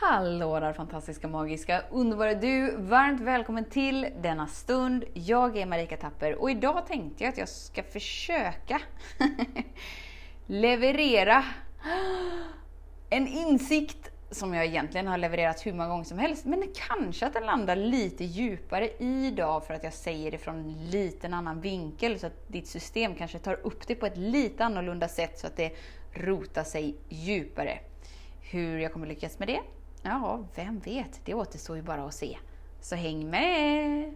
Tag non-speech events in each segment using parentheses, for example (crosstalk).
Hallå där fantastiska, magiska, underbara du! Varmt välkommen till denna stund. Jag är Marika Tapper och idag tänkte jag att jag ska försöka (laughs) leverera en insikt som jag egentligen har levererat hur många gånger som helst, men kanske att den landar lite djupare idag för att jag säger det från en liten annan vinkel så att ditt system kanske tar upp det på ett lite annorlunda sätt så att det rotar sig djupare. Hur jag kommer lyckas med det? Ja, vem vet? Det återstår ju bara att se. Så häng med!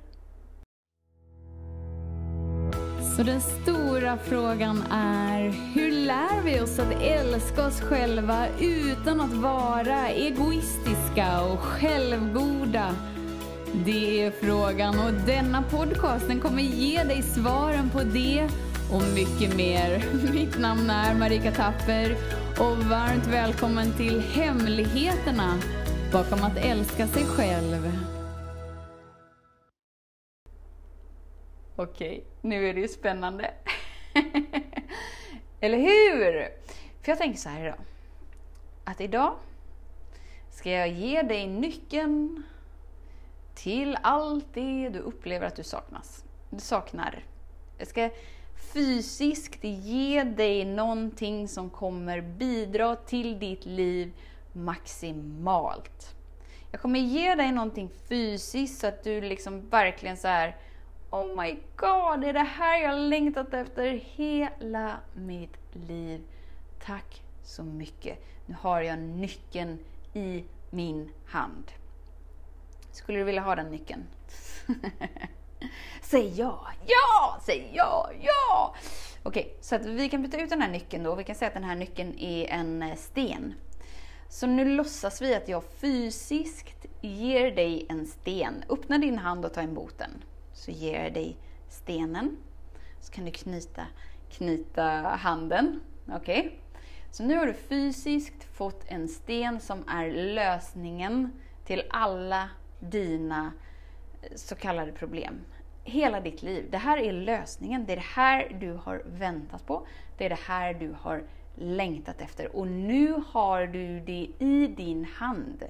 Så den stora frågan är, hur lär vi oss att älska oss själva utan att vara egoistiska och självgoda? Det är frågan och denna podcast den kommer ge dig svaren på det och mycket mer. (laughs) Mitt namn är Marika Tapper och varmt välkommen till Hemligheterna bakom att älska sig själv. Okej, nu är det ju spännande. (laughs) Eller hur? För jag tänker så här idag. Att idag ska jag ge dig nyckeln till allt det du upplever att du saknas. Du saknar. Jag ska fysiskt ge dig någonting som kommer bidra till ditt liv maximalt. Jag kommer ge dig någonting fysiskt så att du liksom verkligen så här Oh my god, det är det här jag längtat efter hela mitt liv. Tack så mycket. Nu har jag nyckeln i min hand. Skulle du vilja ha den nyckeln? (laughs) Säg ja, ja, säg ja, ja! Okej, så att vi kan byta ut den här nyckeln då. Vi kan säga att den här nyckeln är en sten. Så nu låtsas vi att jag fysiskt ger dig en sten. Öppna din hand och ta emot den. Så ger jag dig stenen. Så kan du knyta, knyta handen. Okej? Okay? Så nu har du fysiskt fått en sten som är lösningen till alla dina eh, så kallade problem. Hela ditt liv. Det här är lösningen. Det är det här du har väntat på. Det är det här du har längtat efter. Och nu har du det i din hand.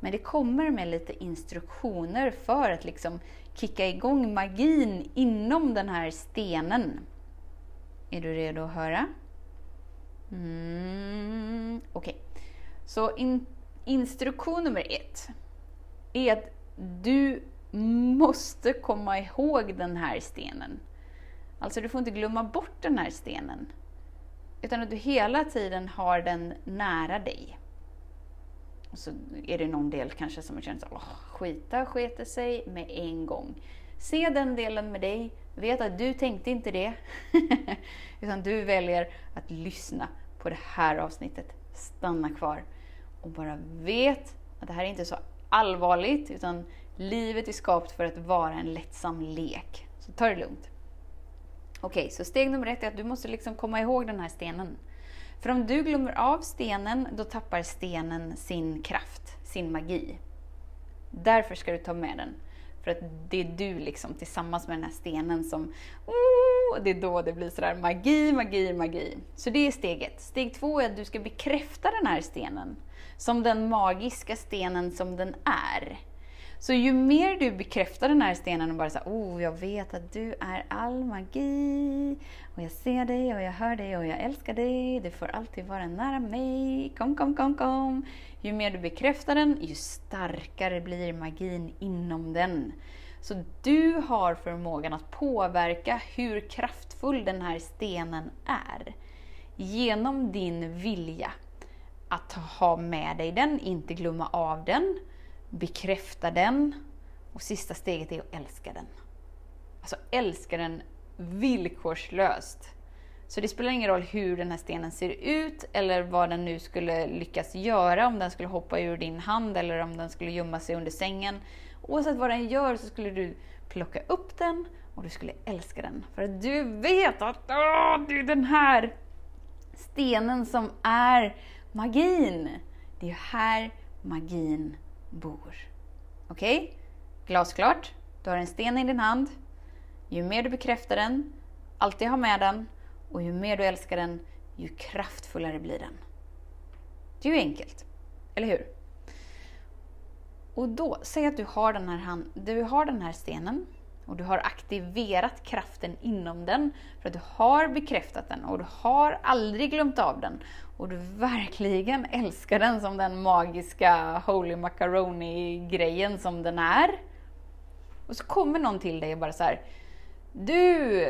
Men det kommer med lite instruktioner för att liksom kicka igång magin inom den här stenen. Är du redo att höra? Mm, Okej. Okay. Så in, instruktion nummer ett är att du måste komma ihåg den här stenen. Alltså du får inte glömma bort den här stenen. Utan att du hela tiden har den nära dig. Och så är det någon del kanske som känner så oh, skita skete sig med en gång. Se den delen med dig, vet att du tänkte inte det. (laughs) Utan du väljer att lyssna på det här avsnittet. Stanna kvar och bara vet att det här är inte så allvarligt utan livet är skapat för att vara en lättsam lek. Så ta det lugnt. Okej, okay, så steg nummer ett är att du måste liksom komma ihåg den här stenen. För om du glömmer av stenen, då tappar stenen sin kraft, sin magi. Därför ska du ta med den. För att det är du liksom tillsammans med den här stenen som, oh, det är då det blir sådär magi, magi, magi. Så det är steget. Steg två är att du ska bekräfta den här stenen som den magiska stenen som den är. Så ju mer du bekräftar den här stenen och bara så oh, jag vet att du är all magi. Och jag ser dig och jag hör dig och jag älskar dig. Du får alltid vara nära mig. Kom, kom, kom, kom. Ju mer du bekräftar den, ju starkare blir magin inom den. Så du har förmågan att påverka hur kraftfull den här stenen är. Genom din vilja att ha med dig den, inte glömma av den bekräfta den och sista steget är att älska den. Alltså älska den villkorslöst. Så det spelar ingen roll hur den här stenen ser ut eller vad den nu skulle lyckas göra, om den skulle hoppa ur din hand eller om den skulle gömma sig under sängen. Oavsett vad den gör så skulle du plocka upp den och du skulle älska den. För att du vet att åh, det är den här stenen som är magin. Det är här magin bor. Okej? Okay? Glasklart. Du har en sten i din hand. Ju mer du bekräftar den, alltid har med den, och ju mer du älskar den, ju kraftfullare blir den. Det är ju enkelt, eller hur? Och då, säg att du har den här, hand, du har den här stenen och du har aktiverat kraften inom den för att du har bekräftat den och du har aldrig glömt av den och du verkligen älskar den som den magiska Holy Macaroni-grejen som den är. Och så kommer någon till dig och bara så här, Du!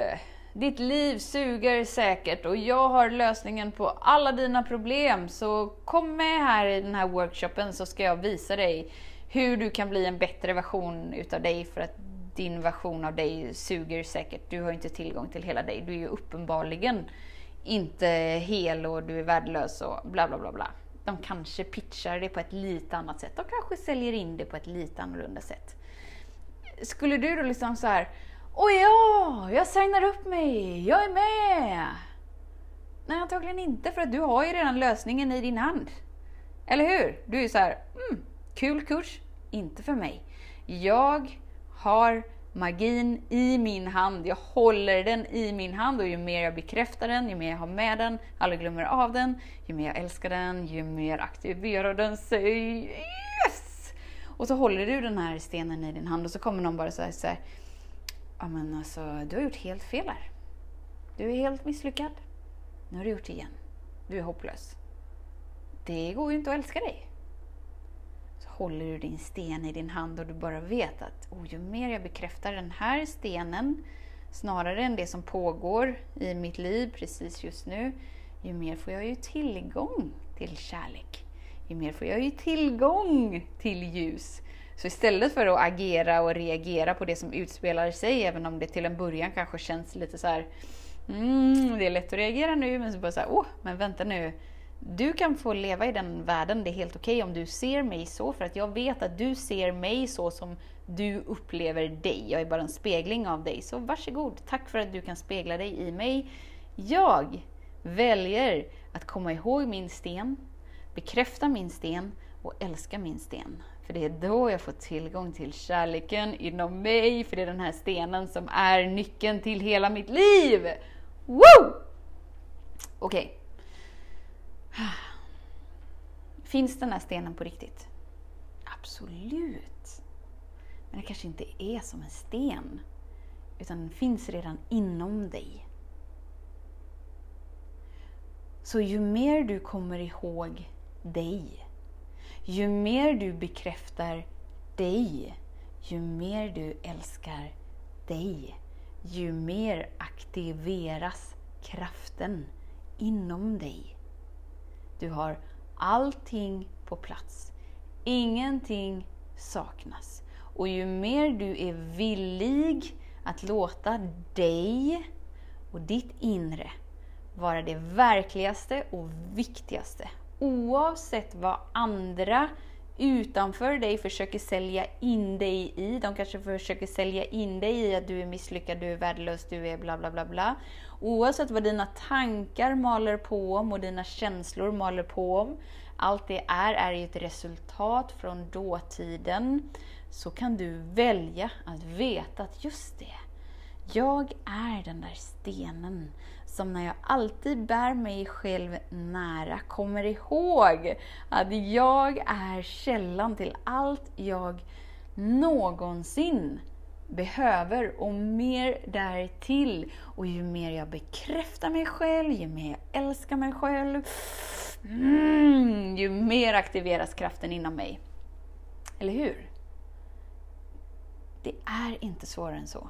Ditt liv suger säkert och jag har lösningen på alla dina problem. Så kom med här i den här workshopen så ska jag visa dig hur du kan bli en bättre version utav dig för att din version av dig suger säkert. Du har inte tillgång till hela dig. Du är ju uppenbarligen inte hel och du är värdelös och bla bla bla bla. De kanske pitchar det på ett lite annat sätt. De kanske säljer in det på ett lite annorlunda sätt. Skulle du då liksom så här, Åh ja, jag signar upp mig, jag är med! Nej, antagligen inte, för att du har ju redan lösningen i din hand. Eller hur? Du är så här, mm, kul kurs, inte för mig. Jag har magin i min hand. Jag håller den i min hand och ju mer jag bekräftar den, ju mer jag har med den, aldrig glömmer av den, ju mer jag älskar den, ju mer aktiverar den sig. Yes! Och så håller du den här stenen i din hand och så kommer någon bara säga så här, ja men alltså du har gjort helt fel här. Du är helt misslyckad. Nu har du gjort det igen. Du är hopplös. Det går ju inte att älska dig håller du din sten i din hand och du bara vet att oh, ju mer jag bekräftar den här stenen snarare än det som pågår i mitt liv precis just nu, ju mer får jag ju tillgång till kärlek. Ju mer får jag ju tillgång till ljus. Så istället för att agera och reagera på det som utspelar sig, även om det till en början kanske känns lite så här, mm, det är lätt att reagera nu, men så bara så här, åh, men vänta nu, du kan få leva i den världen, det är helt okej okay om du ser mig så, för att jag vet att du ser mig så som du upplever dig. Jag är bara en spegling av dig, så varsågod. Tack för att du kan spegla dig i mig. Jag väljer att komma ihåg min sten, bekräfta min sten och älska min sten. För det är då jag får tillgång till kärleken inom mig, för det är den här stenen som är nyckeln till hela mitt liv! Woo! Okej. Okay. Finns den här stenen på riktigt? Absolut. Men det kanske inte är som en sten, utan den finns redan inom dig. Så ju mer du kommer ihåg dig, ju mer du bekräftar dig, ju mer du älskar dig, ju mer aktiveras kraften inom dig. Du har allting på plats. Ingenting saknas. Och ju mer du är villig att låta dig och ditt inre vara det verkligaste och viktigaste, oavsett vad andra utanför dig försöker sälja in dig i. De kanske försöker sälja in dig i att du är misslyckad, du är värdelös, du är bla bla bla bla. Oavsett vad dina tankar maler på om och dina känslor maler på om, allt det är, är ju ett resultat från dåtiden, så kan du välja att veta att just det, jag är den där stenen som när jag alltid bär mig själv nära kommer ihåg att jag är källan till allt jag någonsin behöver och mer därtill. Och ju mer jag bekräftar mig själv, ju mer jag älskar mig själv, mm, ju mer aktiveras kraften inom mig. Eller hur? Det är inte svårare än så.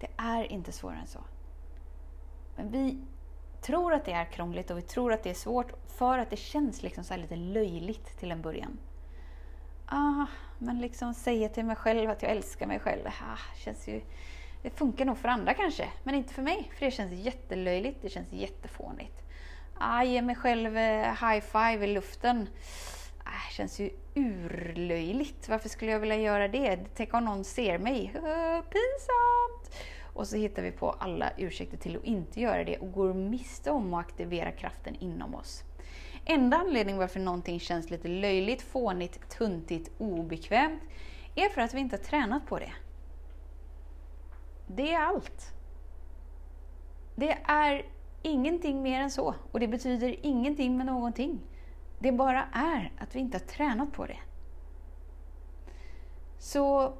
Det är inte svårare än så. Men vi tror att det är krångligt och vi tror att det är svårt för att det känns liksom så lite löjligt till en början. Ah, men liksom säga till mig själv att jag älskar mig själv, ah, känns ju, det funkar nog för andra kanske, men inte för mig. För det känns jättelöjligt, det känns jättefånigt. Ah, ge mig själv eh, high five i luften. Ah, känns ju urlöjligt. Varför skulle jag vilja göra det? Tänk om någon ser mig. Uh, pinsamt! Och så hittar vi på alla ursäkter till att inte göra det och går miste om att aktivera kraften inom oss. Enda anledningen varför någonting känns lite löjligt, fånigt, tuntigt, obekvämt är för att vi inte har tränat på det. Det är allt. Det är ingenting mer än så och det betyder ingenting med någonting. Det bara är att vi inte har tränat på det. Så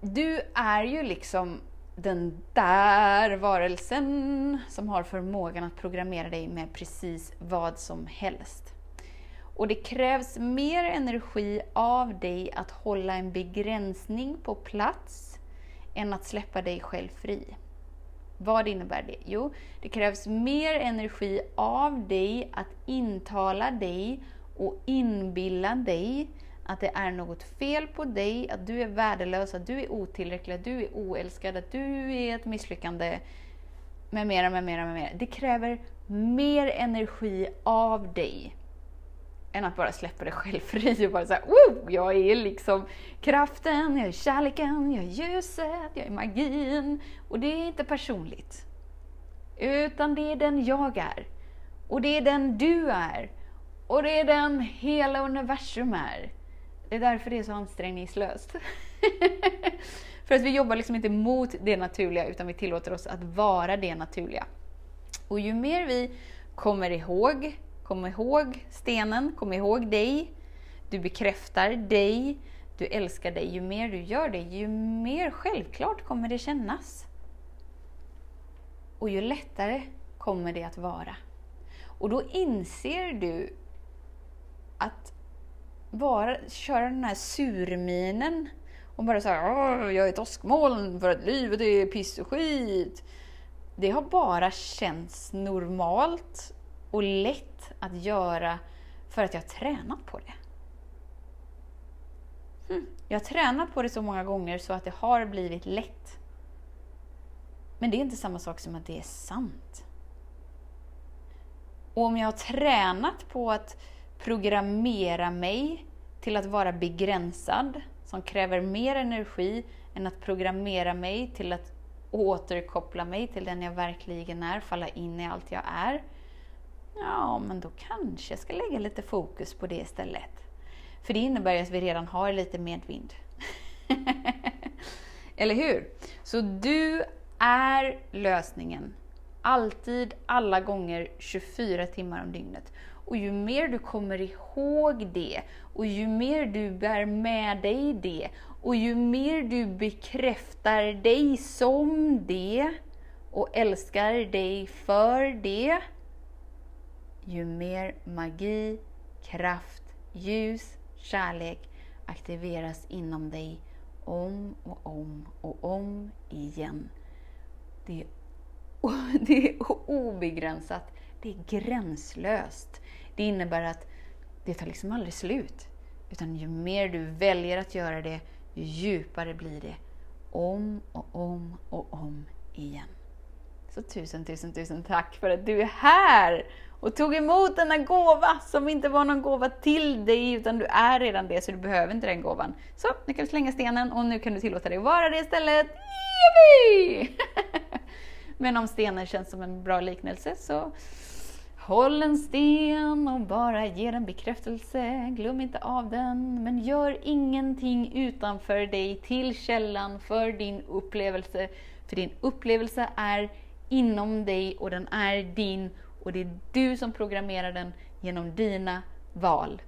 du är ju liksom den där varelsen som har förmågan att programmera dig med precis vad som helst. Och det krävs mer energi av dig att hålla en begränsning på plats än att släppa dig själv fri. Vad innebär det? Jo, det krävs mer energi av dig att intala dig och inbilla dig att det är något fel på dig, att du är värdelös, att du är otillräcklig, att du är oälskad, att du är ett misslyckande, med mera, med mera, med mera. Det kräver mer energi av dig än att bara släppa dig själv fri och bara såhär, oh, jag är liksom kraften, jag är kärleken, jag är ljuset, jag är magin. Och det är inte personligt. Utan det är den jag är. Och det är den du är. Och det är den hela universum är. Det är därför det är så ansträngningslöst. (laughs) För att vi jobbar liksom inte mot det naturliga, utan vi tillåter oss att vara det naturliga. Och ju mer vi kommer ihåg Kom ihåg stenen, kom ihåg dig. Du bekräftar dig, du älskar dig. Ju mer du gör det, ju mer självklart kommer det kännas. Och ju lättare kommer det att vara. Och då inser du att bara köra den här surminen och bara säga jag är ett åskmoln för att livet är piss och skit. Det har bara känts normalt och lätt att göra för att jag har tränat på det. Mm. Jag har tränat på det så många gånger så att det har blivit lätt. Men det är inte samma sak som att det är sant. Och om jag har tränat på att programmera mig till att vara begränsad, som kräver mer energi än att programmera mig till att återkoppla mig till den jag verkligen är, falla in i allt jag är Ja, men då kanske jag ska lägga lite fokus på det istället. För det innebär ju att vi redan har lite medvind. (laughs) Eller hur? Så du är lösningen. Alltid, alla gånger, 24 timmar om dygnet. Och ju mer du kommer ihåg det, och ju mer du bär med dig det, och ju mer du bekräftar dig som det, och älskar dig för det, ju mer magi, kraft, ljus, kärlek aktiveras inom dig om och om och om igen. Det är, (laughs) det är obegränsat, det är gränslöst. Det innebär att det tar liksom aldrig slut. Utan ju mer du väljer att göra det, ju djupare blir det. Om och om och om igen. Så tusen, tusen, tusen tack för att du är här och tog emot denna gåva som inte var någon gåva till dig, utan du är redan det, så du behöver inte den gåvan. Så, nu kan du slänga stenen och nu kan du tillåta dig att vara det istället. Yippie! (laughs) Men om stenen känns som en bra liknelse, så håll en sten och bara ge den bekräftelse. Glöm inte av den, men gör ingenting utanför dig till källan för din upplevelse. För din upplevelse är inom dig och den är din och det är du som programmerar den genom dina val.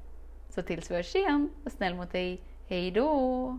Så tills vi hörs igen, var snäll mot dig. Hej då!